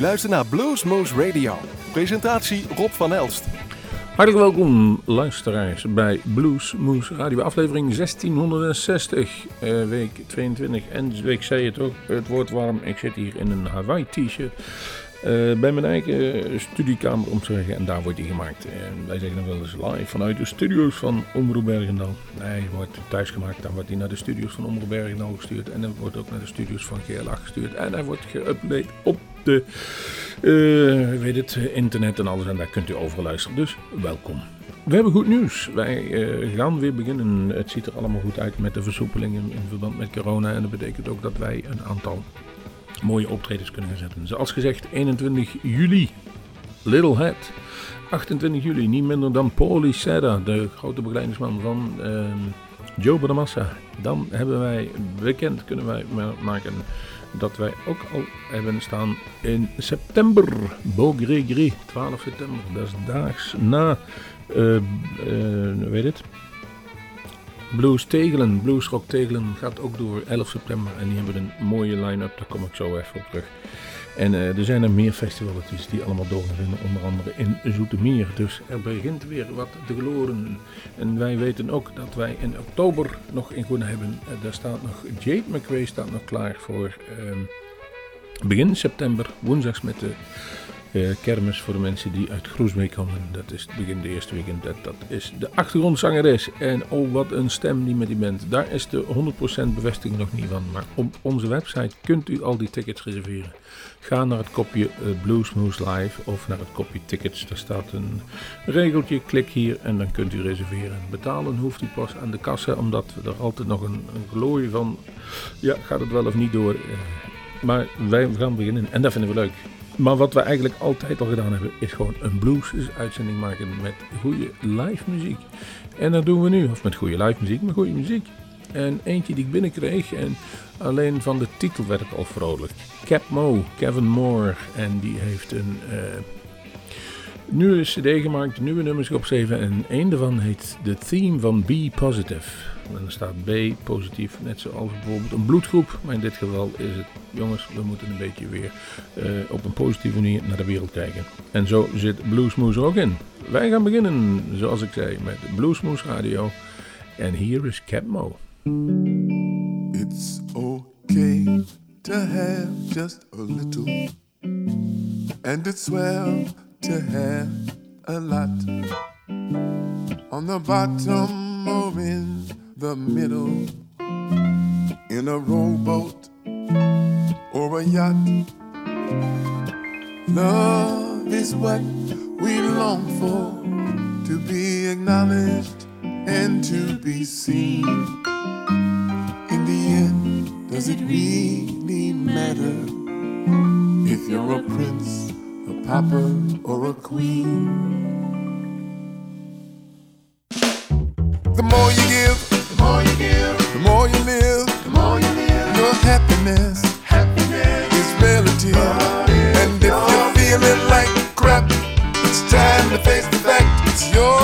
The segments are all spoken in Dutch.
luistert naar Bluesmoose Radio. Presentatie Rob van Elst. Hartelijk welkom luisteraars bij Bluesmoose Radio, aflevering 1660, eh, week 22. En ik zei het ook, het wordt warm. Ik zit hier in een Hawaii t-shirt. Eh, bij mijn eigen studiekamer om te zeggen. En daar wordt hij gemaakt. En wij zeggen dan wel eens live vanuit de studio's van Omroep Bergendal. Hij wordt thuis gemaakt. Dan wordt hij naar de studio's van Omroep Bergendal gestuurd. En dan wordt ook naar de studio's van GLA gestuurd. En hij wordt geüpload op de weet het, internet en alles. En daar kunt u over luisteren. Dus welkom. We hebben goed nieuws. Wij gaan weer beginnen. Het ziet er allemaal goed uit met de versoepelingen in verband met corona. En dat betekent ook dat wij een aantal mooie optredens kunnen gaan zetten. Zoals gezegd, 21 juli, Little Head. 28 juli, niet minder dan Paulie Serra, de grote begeleidingsman van uh, Joe Bonamassa. Dan hebben wij bekend, kunnen wij maken, dat wij ook al hebben staan in september. Beaugré 12 september, dat is daags na, uh, uh, weet het, Blues Tegelen, Blues Rock Tegelen gaat ook door 11 september. En die hebben een mooie line-up, daar kom ik zo even op terug. En uh, er zijn er meer festivals die allemaal doorgaan onder andere in Zoetermeer. Dus er begint weer wat te gloren. En wij weten ook dat wij in oktober nog in Groen hebben. Uh, daar staat nog, Jade McRae staat nog klaar voor uh, begin september, woensdags met de uh, kermis voor de mensen die uit Groesbeek komen. Dat is het begin de eerste weekend. Dat, dat is de achtergrondzangeres. En oh, wat een stem die met die bent. Daar is de 100% bevestiging nog niet van. Maar op onze website kunt u al die tickets reserveren. Ga naar het kopje uh, Bluesmoose Live of naar het kopje tickets. Daar staat een regeltje. Klik hier en dan kunt u reserveren. Betalen hoeft u pas aan de kassa, omdat we er altijd nog een, een glooi van. Ja, gaat het wel of niet door? Uh, maar wij gaan beginnen en dat vinden we leuk. Maar wat we eigenlijk altijd al gedaan hebben, is gewoon een blues-uitzending maken met goede live muziek. En dat doen we nu, of met goede live muziek, maar goede muziek. En eentje die ik binnenkreeg, en alleen van de titel werd ik al vrolijk. Cap Mo, Kevin Moore, en die heeft een uh, nieuwe cd gemaakt, nieuwe nummers opgeschreven. En een daarvan heet The Theme van Be Positive. En er staat B positief, net zoals bijvoorbeeld een bloedgroep. Maar in dit geval is het, jongens, we moeten een beetje weer uh, op een positieve manier naar de wereld kijken. En zo zit Bluesmoes er ook in. Wij gaan beginnen, zoals ik zei, met Bluesmoes Radio. En hier is Cap Mo. It's okay to have just a little. And it's well to have a lot. On the bottom of in the middle in a rowboat or a yacht. Love is what we long for to be acknowledged and to be seen. In the end, does it really matter if you're a prince, a pauper, or a queen? The more you give, the more you give, the more you live, the more you live. Your happiness, happiness is relative. Oh, yeah. and if you're feeling like crap, it's time to face the fact. It's your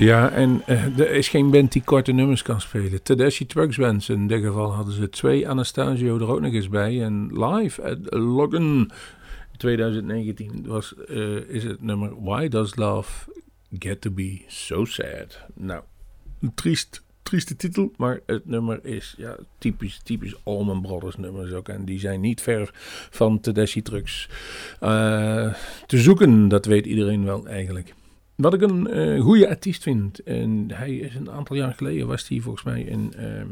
Ja, en eh, er is geen band die korte nummers kan spelen. Tedeschi Trucks Bands, in dit geval hadden ze twee Anastasio er ook nog eens bij. En live at Loggen 2019 was, eh, is het nummer Why Does Love Get To Be So Sad? Nou, een triest, trieste titel, maar het nummer is ja, typisch, typisch Allman Brothers nummers ook. En die zijn niet ver van Tedeschi Trucks eh, te zoeken, dat weet iedereen wel eigenlijk. Wat ik een uh, goede artiest vind. En hij is een aantal jaar geleden was hij volgens mij in ehm,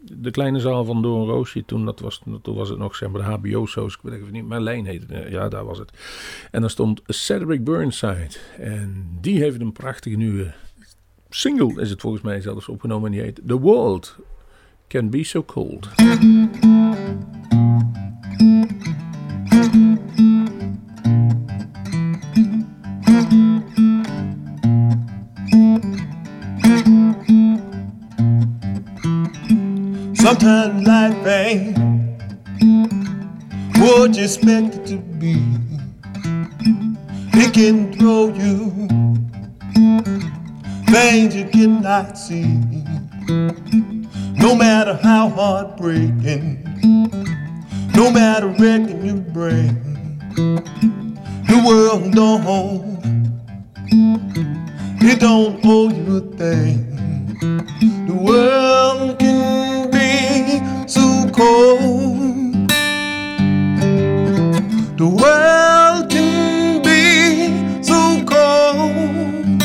de kleine zaal van Doorn Roosje. Toen, dat was, toen was het nog zeg maar de HBO-shows. Ik weet even niet. Heette het. Ja, daar was het. En daar stond Cedric Burnside. En die heeft een prachtige nieuwe single. Is het volgens mij zelfs opgenomen. En die heet The World Can Be So Cold. Sometimes life ain't what you expect it to be. It can throw you things you cannot see. No matter how heartbreaking, no matter wrecking you bring, the world don't, it don't owe you a thing. The world can The world can be so cold.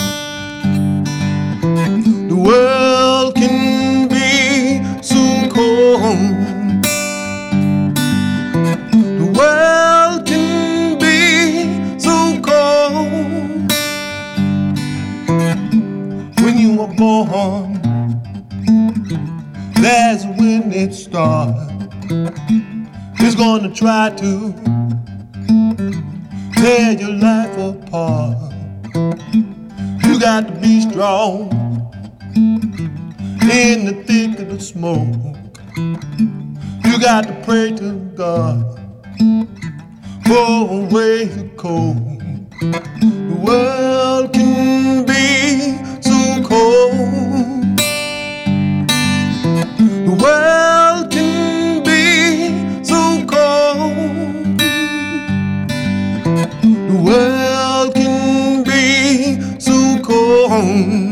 The world can be so cold. The world can be so cold. When you were born, that's when it starts. It's gonna try to tear your life apart. You got to be strong in the thick of the smoke. You got to pray to God for a way to cope. The world can be so cold. The world home.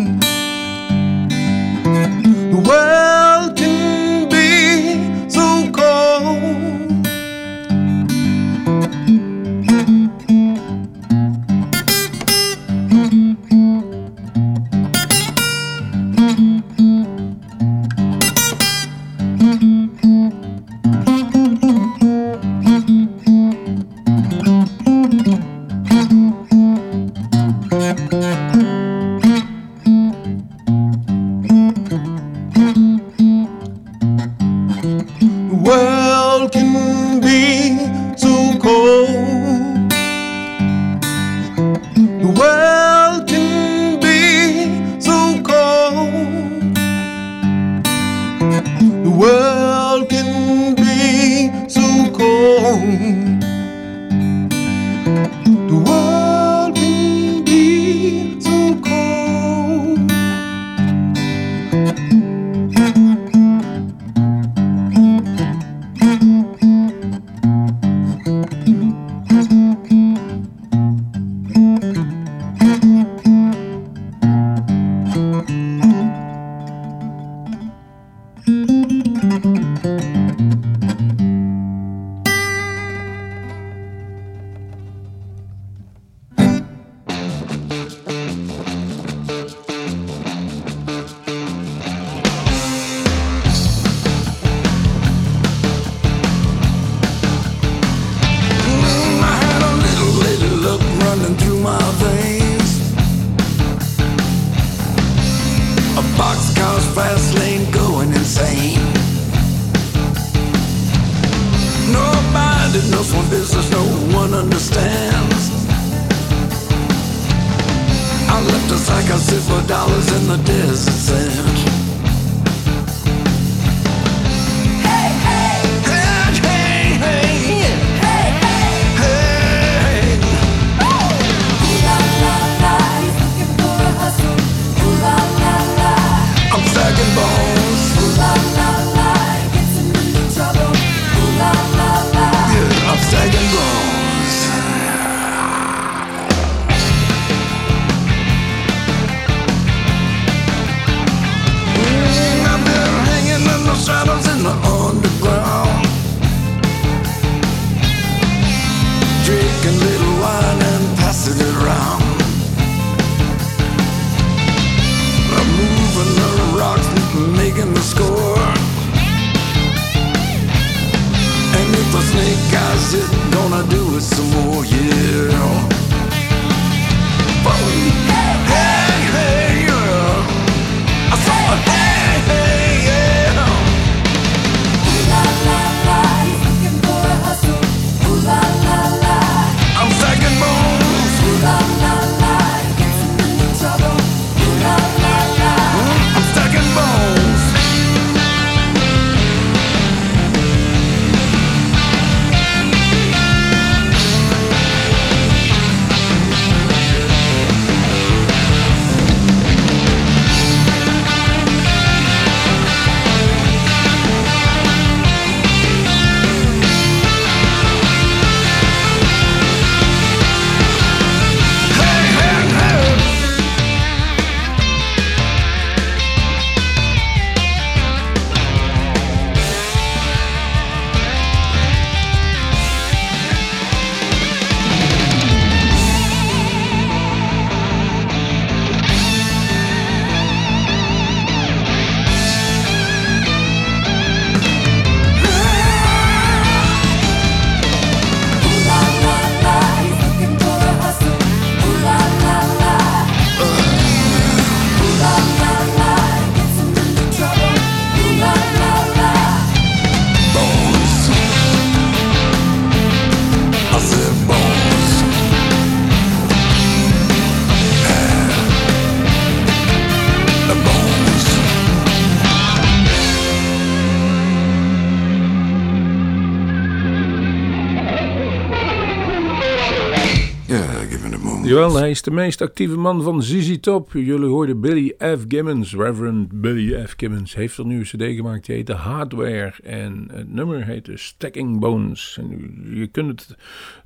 Is de meest actieve man van ZZ Top. Jullie hoorden Billy F. Gibbons. Reverend Billy F. Gibbons heeft er nu een cd gemaakt. Die heet Hardware. En het nummer heet Stacking Bones. En je kunt het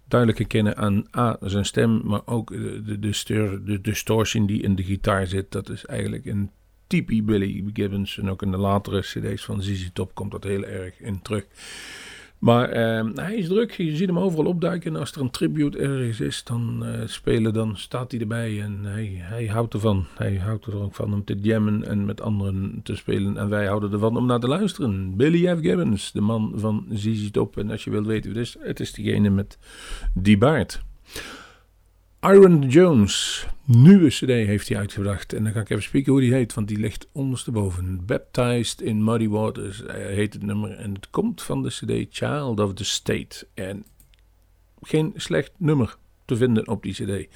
duidelijk herkennen aan A, zijn stem, maar ook de, de, de, de distortion die in de gitaar zit. Dat is eigenlijk een typie Billy Gibbons. En ook in de latere cd's van ZZ Top komt dat heel erg in terug. Maar eh, hij is druk, je ziet hem overal opduiken. En als er een tribute ergens is, dan eh, spelen, dan staat hij erbij. En hij, hij houdt ervan. Hij houdt er ook van om te jammen en met anderen te spelen. En wij houden ervan om naar te luisteren. Billy F. Gibbons, de man van ZZ Top. En als je wilt weten wie het is, het is diegene met die baard. Iron Jones, nieuwe cd heeft hij uitgebracht. En dan ga ik even spieken hoe die heet, want die ligt ondersteboven. Baptized in Muddy Waters eh, heet het nummer. En het komt van de cd Child of the State. En geen slecht nummer te vinden op die cd.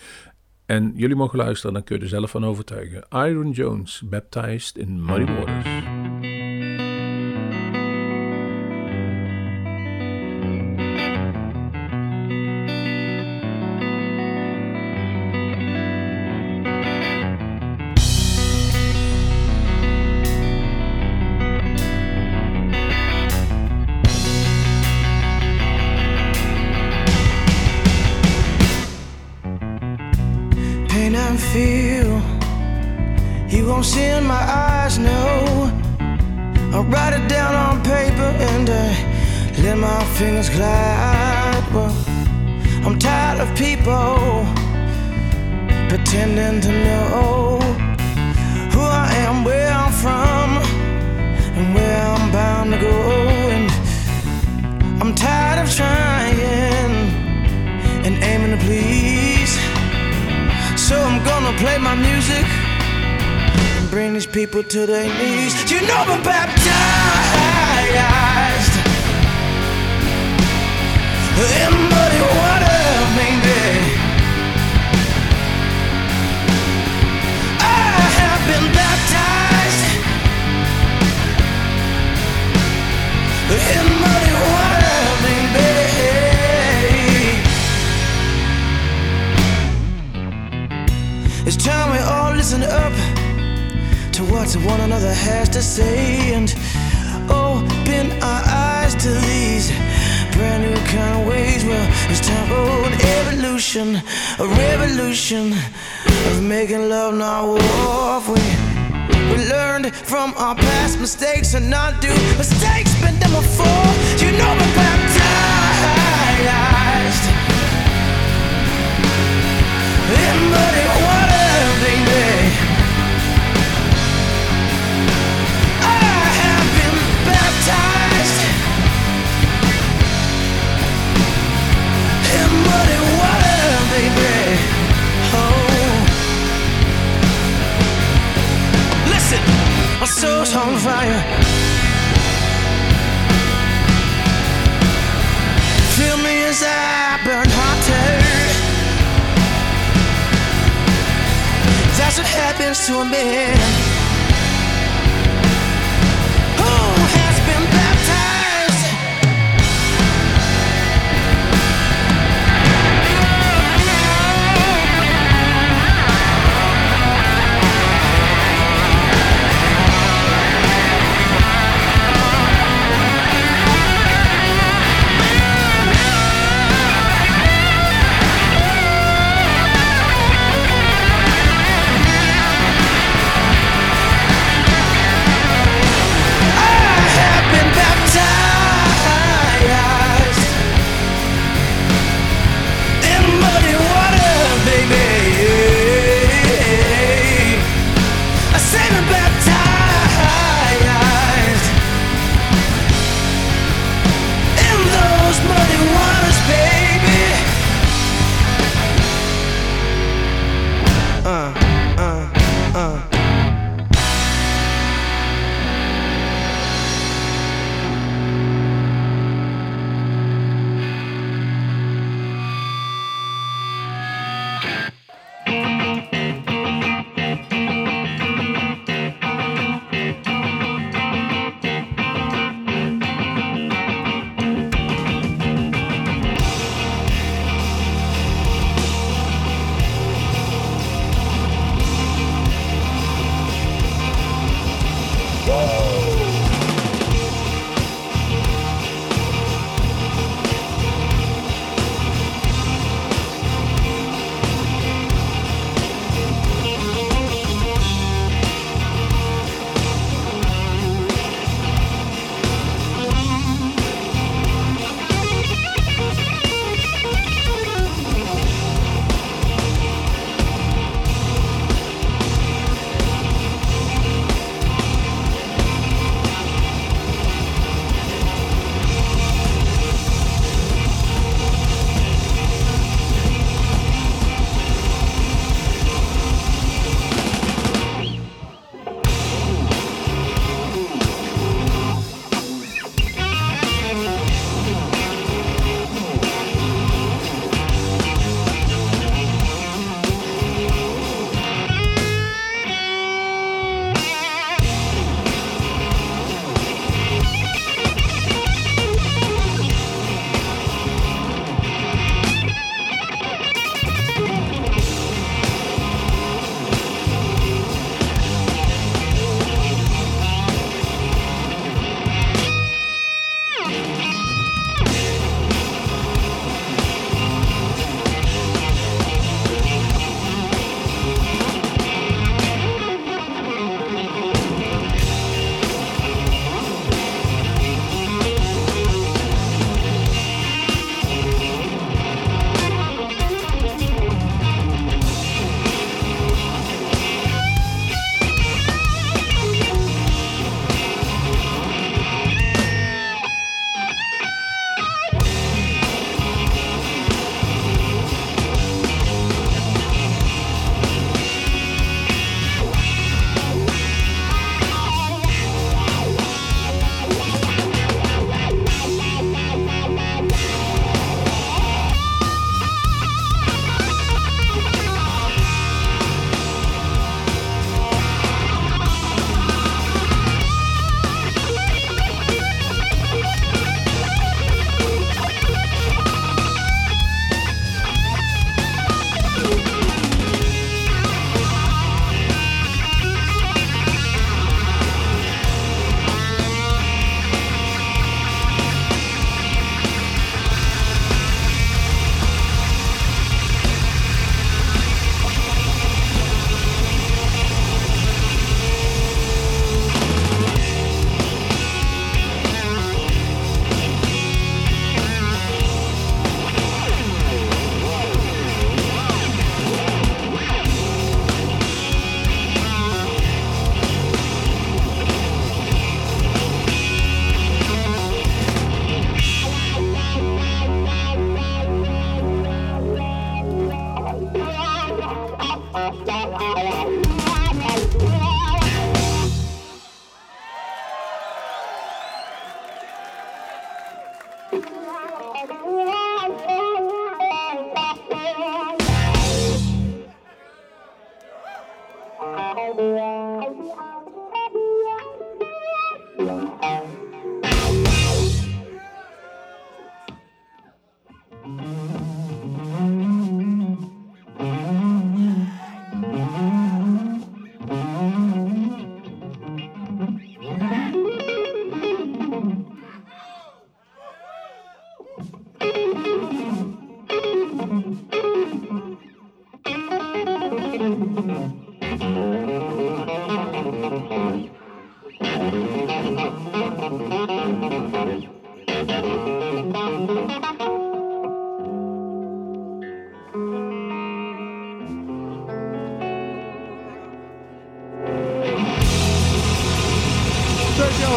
En jullie mogen luisteren, dan kun je er zelf van overtuigen. Iron Jones, Baptized in Muddy Waters. My music and bring these people to their knees. You know I'm baptized in muddy water, baby. I have been baptized in muddy time we all listen up to what one another has to say and open our eyes to these brand new kind of ways. Well, it's time for an evolution, a revolution of making love, not war. We we learned from our past mistakes and not do mistakes, been them before. You know we're baptized muddy water, My soul's on fire. Feel me as I burn hotter. That's what happens to a man.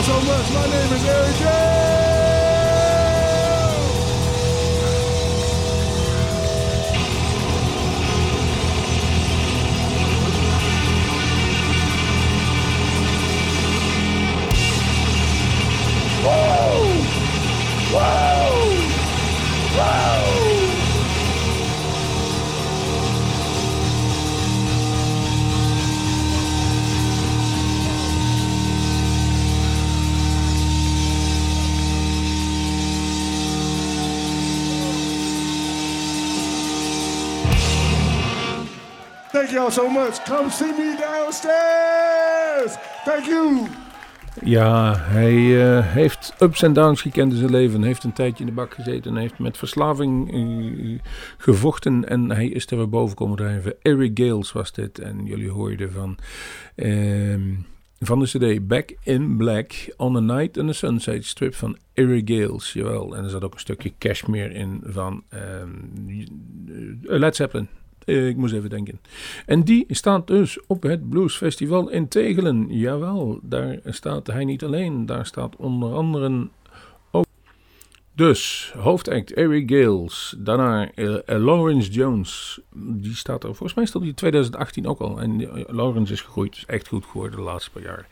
So much. My name is Eric J. y'all so much. Come see me downstairs. Thank you. Ja, hij eh, heeft ups en downs gekend in zijn leven. Heeft een tijdje in de bak gezeten. En heeft met verslaving eh, gevochten. En hij is er weer boven komen drijven. Eric Gales was dit. En jullie hoorden van, ehm, van de CD Back in Black on a Night in the Sunset strip van Eric Gales. Jawel. En er zat ook een stukje Cashmere in van ehm, Led Zeppelin. Eh, ik moest even denken. En die staat dus op het Blues Festival in Tegelen. Jawel, daar staat hij niet alleen. Daar staat onder andere ook. Dus, hoofdact Eric Gales. Daarna eh, Lawrence Jones. Die staat er, volgens mij stond in 2018 ook al. En eh, Lawrence is gegroeid. Is echt goed geworden de laatste paar jaar.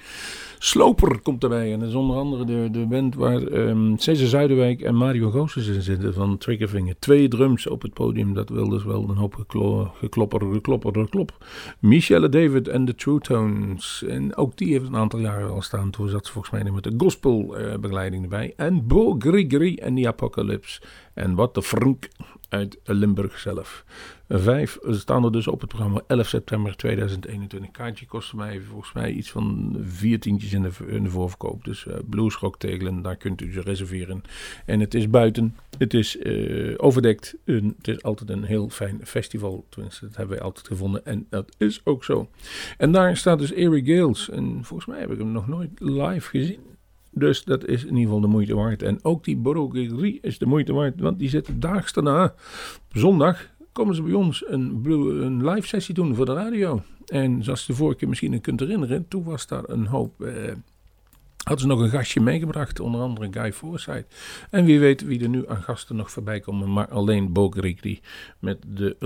Sloper komt erbij. En dat is onder andere de, de band waar ehm Cesar Zuiderwijk en Mario Goossens in zitten van Triggerfinger. Twee drums op het podium. Dat wil dus wel een hoop geklo- geklopper, geklopper, geklop. Michelle David en de True Tones. En ook die heeft een aantal jaren al staan. Toen zat ze volgens mij met de gospel eh, begeleiding erbij. En Bo Grigri en The Apocalypse. En wat de Frank uit Limburg zelf. Vijf staan er dus op het programma 11 september 2021. Kaartje kostte mij volgens mij iets van vier tientjes in de, voorverkoop. Dus uh, Bluesrock Tegelen, daar kunt u ze reserveren. En het is buiten, het is eh, overdekt. Het is altijd een heel fijn festival. Tenminste, dat hebben wij altijd gevonden. En dat is ook zo. En daar staat dus Eric Gales. En volgens mij heb ik hem nog nooit live gezien. Dus dat is in ieder geval de moeite waard. En ook die Borogiri is de moeite waard. Want die zit daags daarna, zondag, komen ze bij ons een, een live sessie doen voor de radio. En zoals je de vorige keer misschien kunt herinneren, toen was daar een hoop... Eh, hadden ze nog een gastje meegebracht, onder andere Guy Forsyth. En wie weet wie er nu aan gasten nog voorbij komen, maar alleen Bo Grigri met de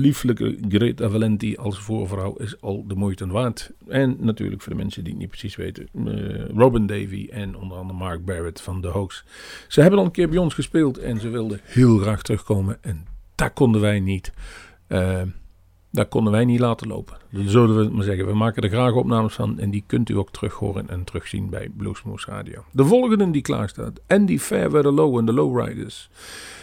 lieflijke Greta Valenti als voorvrouw is al de moeite waard. En natuurlijk voor de mensen die het niet precies weten, eh, Robin Davy en onder andere Mark Barrett van The Hoax. Ze hebben al een keer bij ons gespeeld en ze wilden heel graag terugkomen en dat konden wij niet. Eh, dat konden wij niet laten lopen. Dan zullen we maar zeggen. We maken er graag opnames van. En die kunt u ook terug horen en terugzien bij Bluesmoose Radio. De volgende die klaar staat. Andy Fairweather Low en de Lowriders.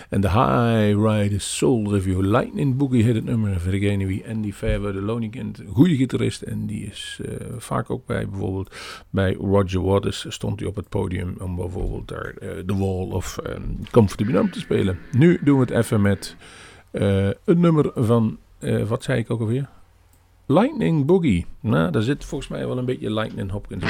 En de High Riders Soul Review. Lightning Boogie heet het nummer. Voor degene wie Andy Fairweather Low niet kent. Goede gitarist. En die is eh, vaak ook bij bijvoorbeeld bij Roger Waters. Stond hij op het podium om bijvoorbeeld daar eh, The Wall of um, Comfortably Numb te spelen. Nu doen we het even met eh, een nummer van... eh, wat zei ik ook alweer? Lightning Boogie. Nou, daar zit volgens mij wel een beetje Lightning Hopkins in.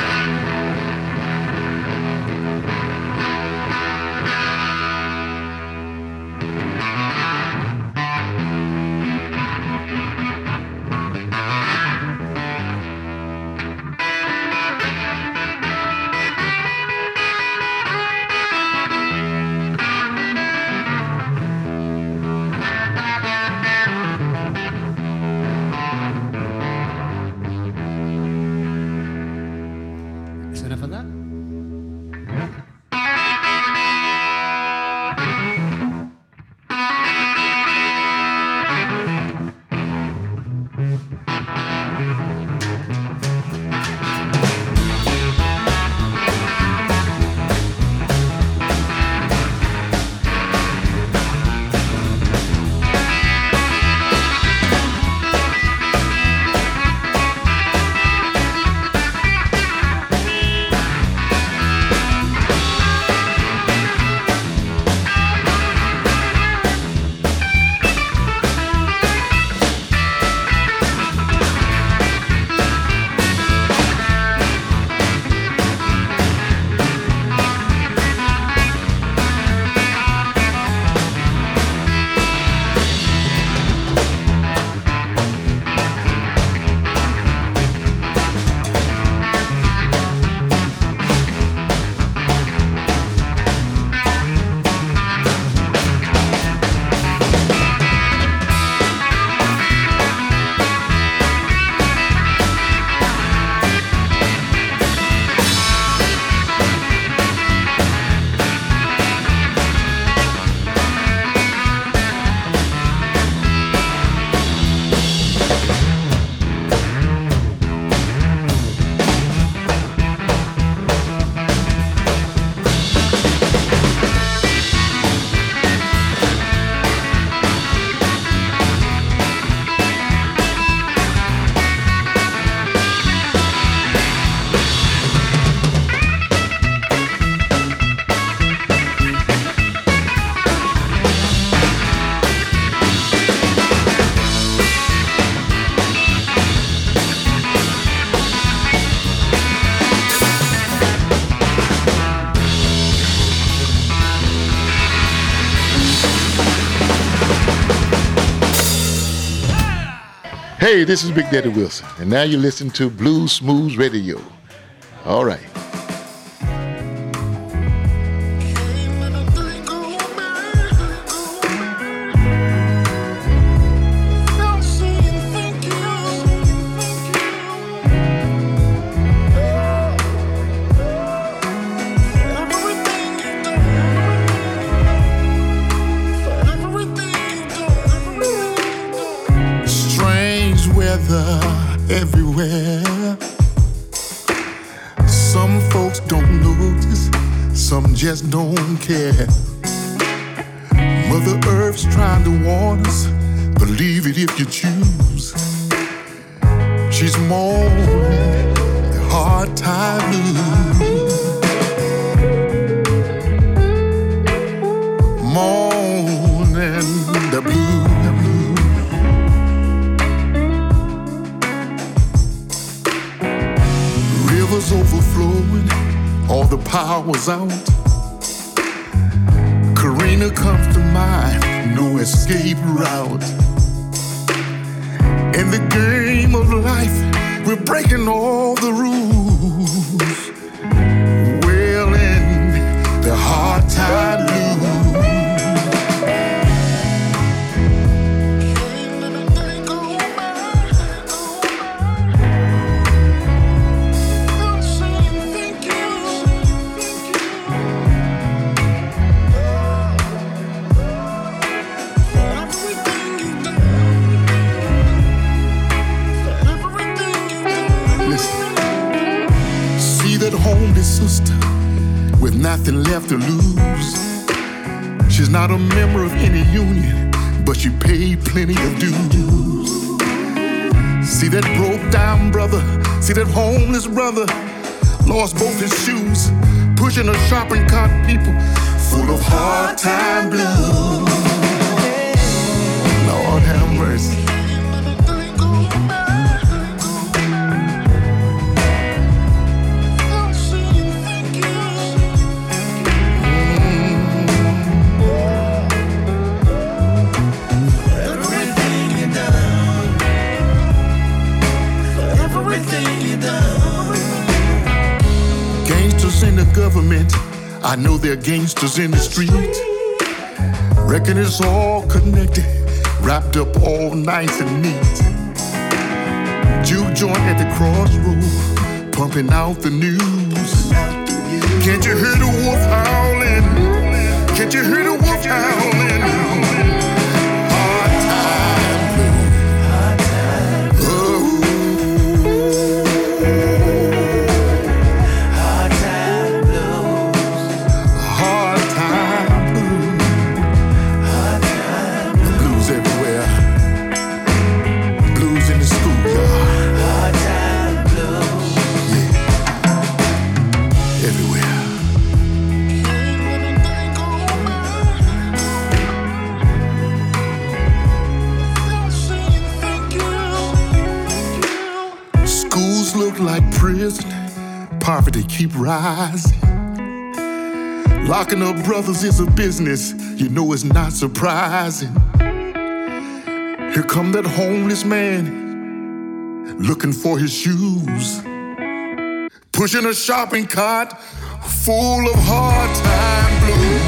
Hey, this is Big Daddy Wilson, and now you listen to Blue Smooth Radio. All right. Power's out. Karina comes to mind, no escape route. In the game of life, we're breaking all the rules. Nothing left to lose. She's not a member of any union, but she paid plenty of dues. See that broke down brother, see that homeless brother, lost both his shoes, pushing a shopping cart, people full of hard time blues. I know they're gangsters in the street. Reckon it's all connected, wrapped up all nice and neat. Juke joint at the crossroad, pumping out the news. Can't you hear the wolf howling? Can't you hear the wolf howling? Poverty keep rising. Locking up brothers is a business, you know it's not surprising. Here come that homeless man looking for his shoes, pushing a shopping cart full of hard time blues.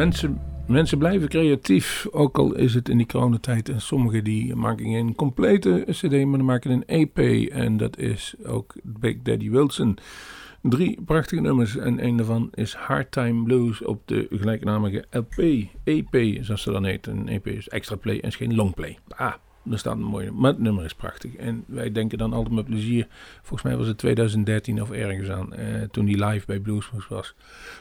Mensen Mensen blijven creatief, ook al is het in die coronatijd. En sommigen die maken geen complete cd, maar dan maken een EP. En dat is ook Big Daddy Wilson. Drie prachtige nummers en een daarvan is Hard Time Blues op de gelijknamige LP, EP zoals ze dan heet. Een EP is extra play en is geen long play. Ah, er staat een mooie, maar het nummer is prachtig. En wij denken dan altijd met plezier, volgens mij was het 2013 of ergens aan, eh, toen die live bij Bluesmoes was.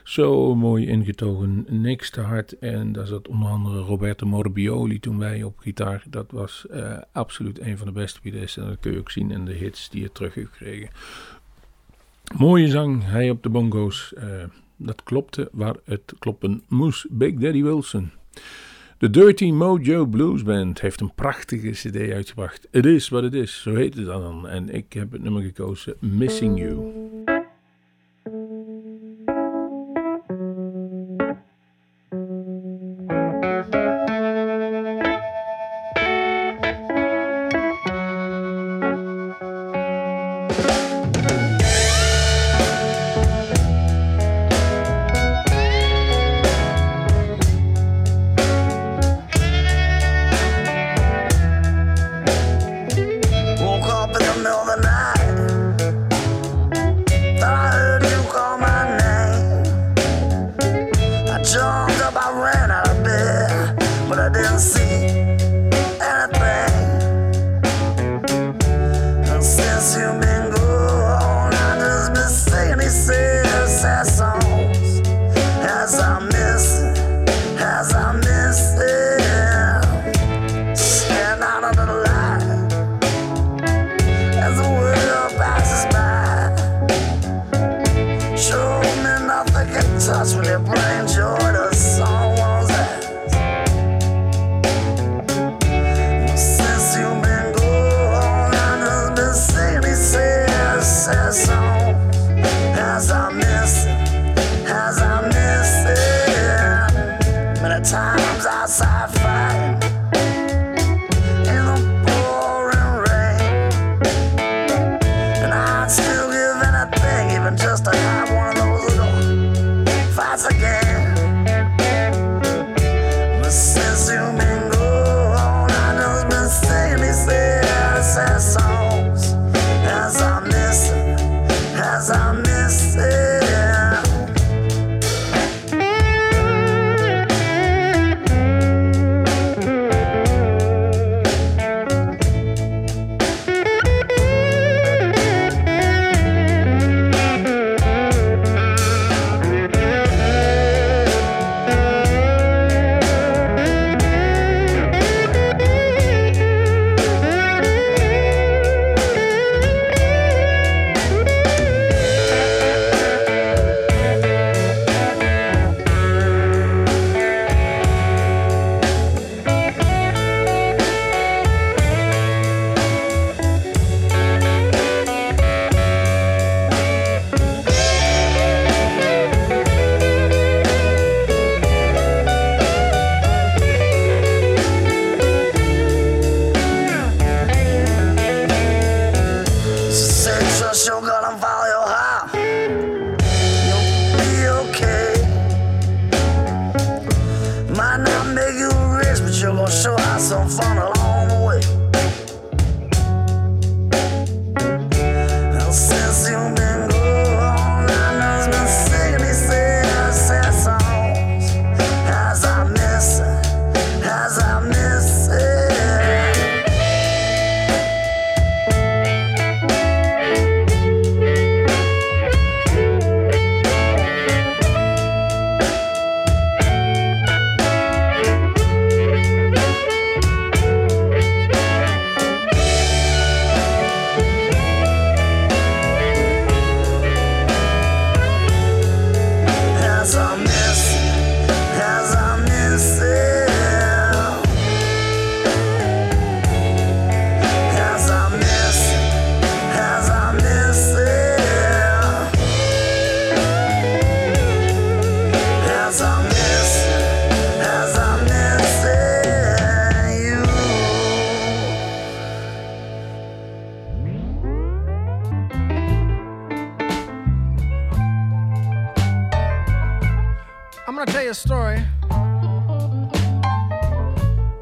Zo mooi ingetogen, niks te hard. En daar zat onder andere Roberto Morbioli toen wij op gitaar. Dat was eh, absoluut een van de beste pianisten. En dat kun je ook zien in de hits die je terug heeft gekregen. Mooie zang, hij op de bongo's. eh, dat klopte waar het kloppen moest. Big Daddy Wilson. De Dirty Mojo Blues Band heeft een prachtige cd uitgebracht. Het is wat het is, zo heet het dan. En ik heb het nummer gekozen, Missing You.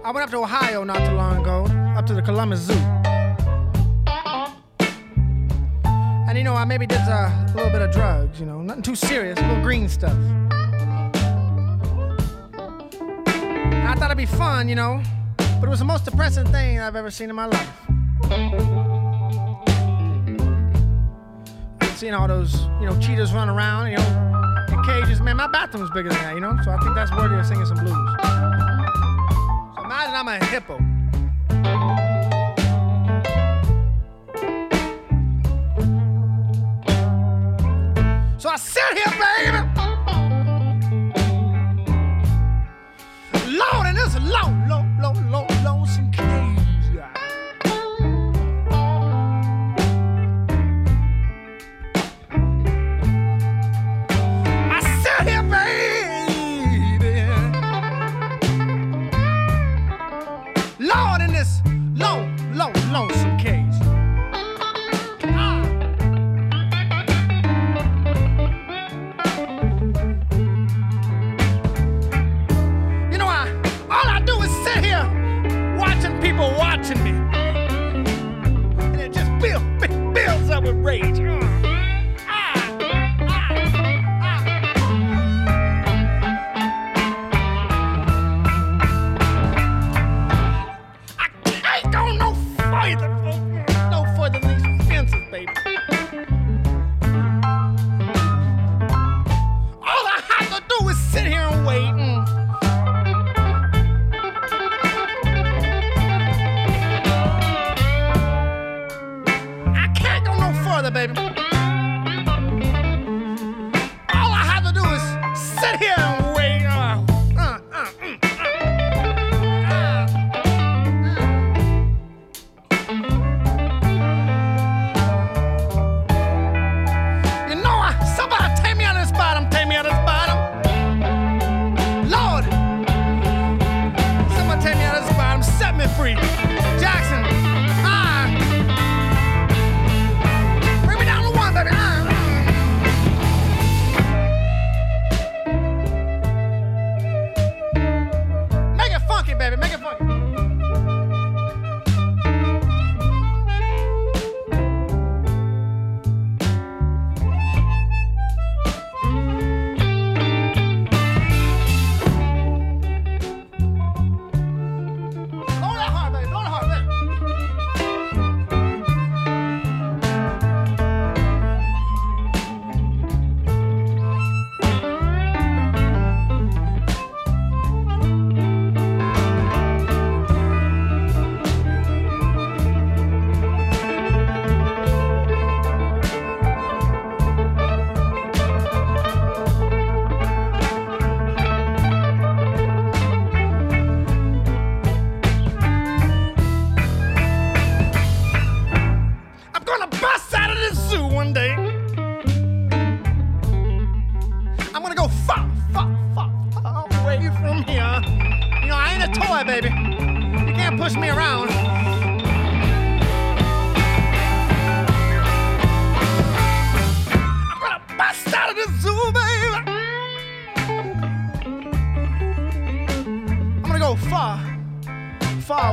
I went up to Ohio not too long ago, up to the Columbus Zoo. And you know, I maybe did uh, a little bit of drugs, you know, nothing too serious, little green stuff. I thought it'd be fun, you know, but it was the most depressing thing I've ever seen in my life. I've seen all those, you know, cheetahs run around, you know, in cages. Man, my bathroom's bigger than that, you know, so I think that's worthy of singing some blues. I'm a hippo. So I sit here, baby.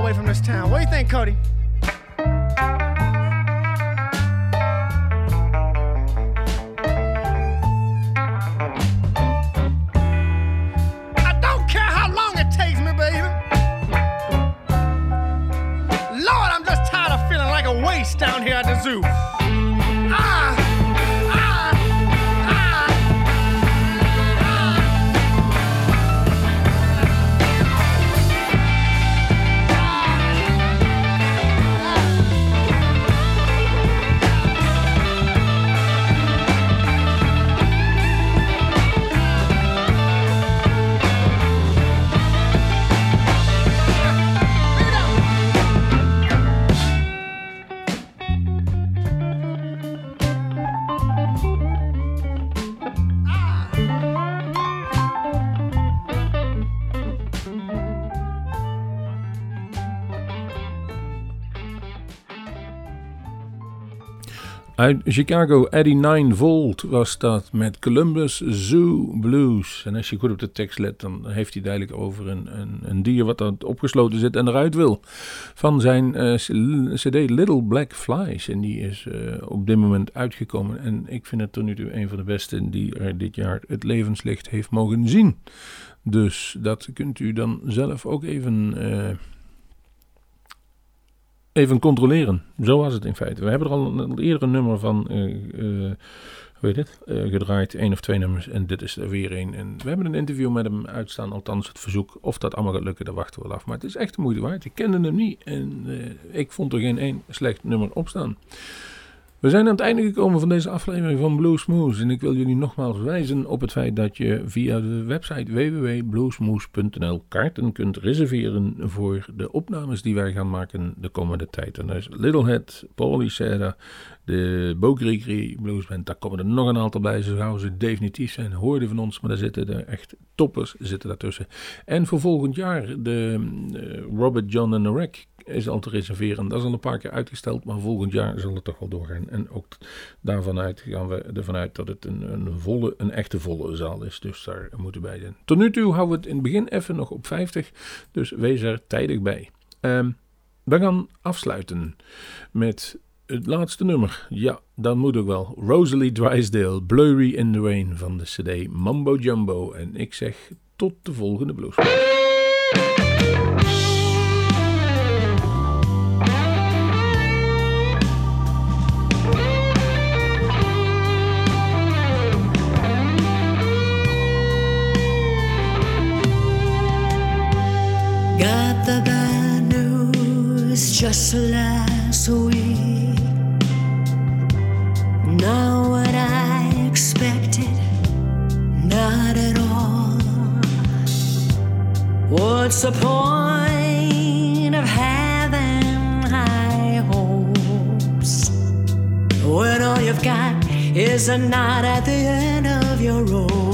away from this town. What do you think, Cody? Uit Chicago, Eddie Nine Volt was dat met Columbus Zoo Blues. En als je goed op de tekst let, dan heeft hij het eigenlijk over een, een, een dier wat er opgesloten zit en eruit wil. Van zijn uh, CD Little Black Flies. En die is uh, op dit moment uitgekomen. En ik vind het tot nu toe een van de beste die er dit jaar het levenslicht heeft mogen zien. Dus dat kunt u dan zelf ook even. Uh, even controleren. Zo was het in feite. We hebben er al een, eerder een nummer van uh, hoe heet het? Uh, gedraaid, één of twee nummers. En dit is er weer één. En we hebben een interview met hem uitstaan, althans het verzoek. Of dat allemaal gaat lukken, daar wachten we wel af. Maar het is echt de moeite waard. Ik kende hem niet en ik vond er geen één slecht nummer op staan. We zijn aan het einde gekomen van deze aflevering van Bluesmoose. En ik wil jullie nogmaals wijzen op het feit dat je via de website www.bluesmoose.nl kaarten kunt reserveren voor de opnames die wij gaan maken de komende tijd. En dat is Littlehead, Polycera, de Bogrigri Bluesband. Daar komen er nog een aantal bij. Zo gauw ze definitief zijn, hoorden van ons. Maar daar zitten er echt toppers zitten daartussen. En voor volgend jaar de, de Robert John en the Wreck is al te reserveren. Dat is al een paar keer uitgesteld, maar volgend jaar zal het toch wel doorgaan. En ook daarvan uit gaan we ervan uit dat het een, een, volle, een echte volle zaal is. Dus daar moeten bij zijn. Tot nu toe houden we het in het begin even nog op 50. Dus wees er tijdig bij. Um, we gaan afsluiten met het laatste nummer. Ja, dan moet ook wel. Rosalie Drysdale, Blurry in the Rain van de CD Mambo Jumbo. En ik zeg tot de volgende blues. Just last week. Not what I expected, not at all. What's the point of having high hopes when all you've got is a knot at the end of your rope?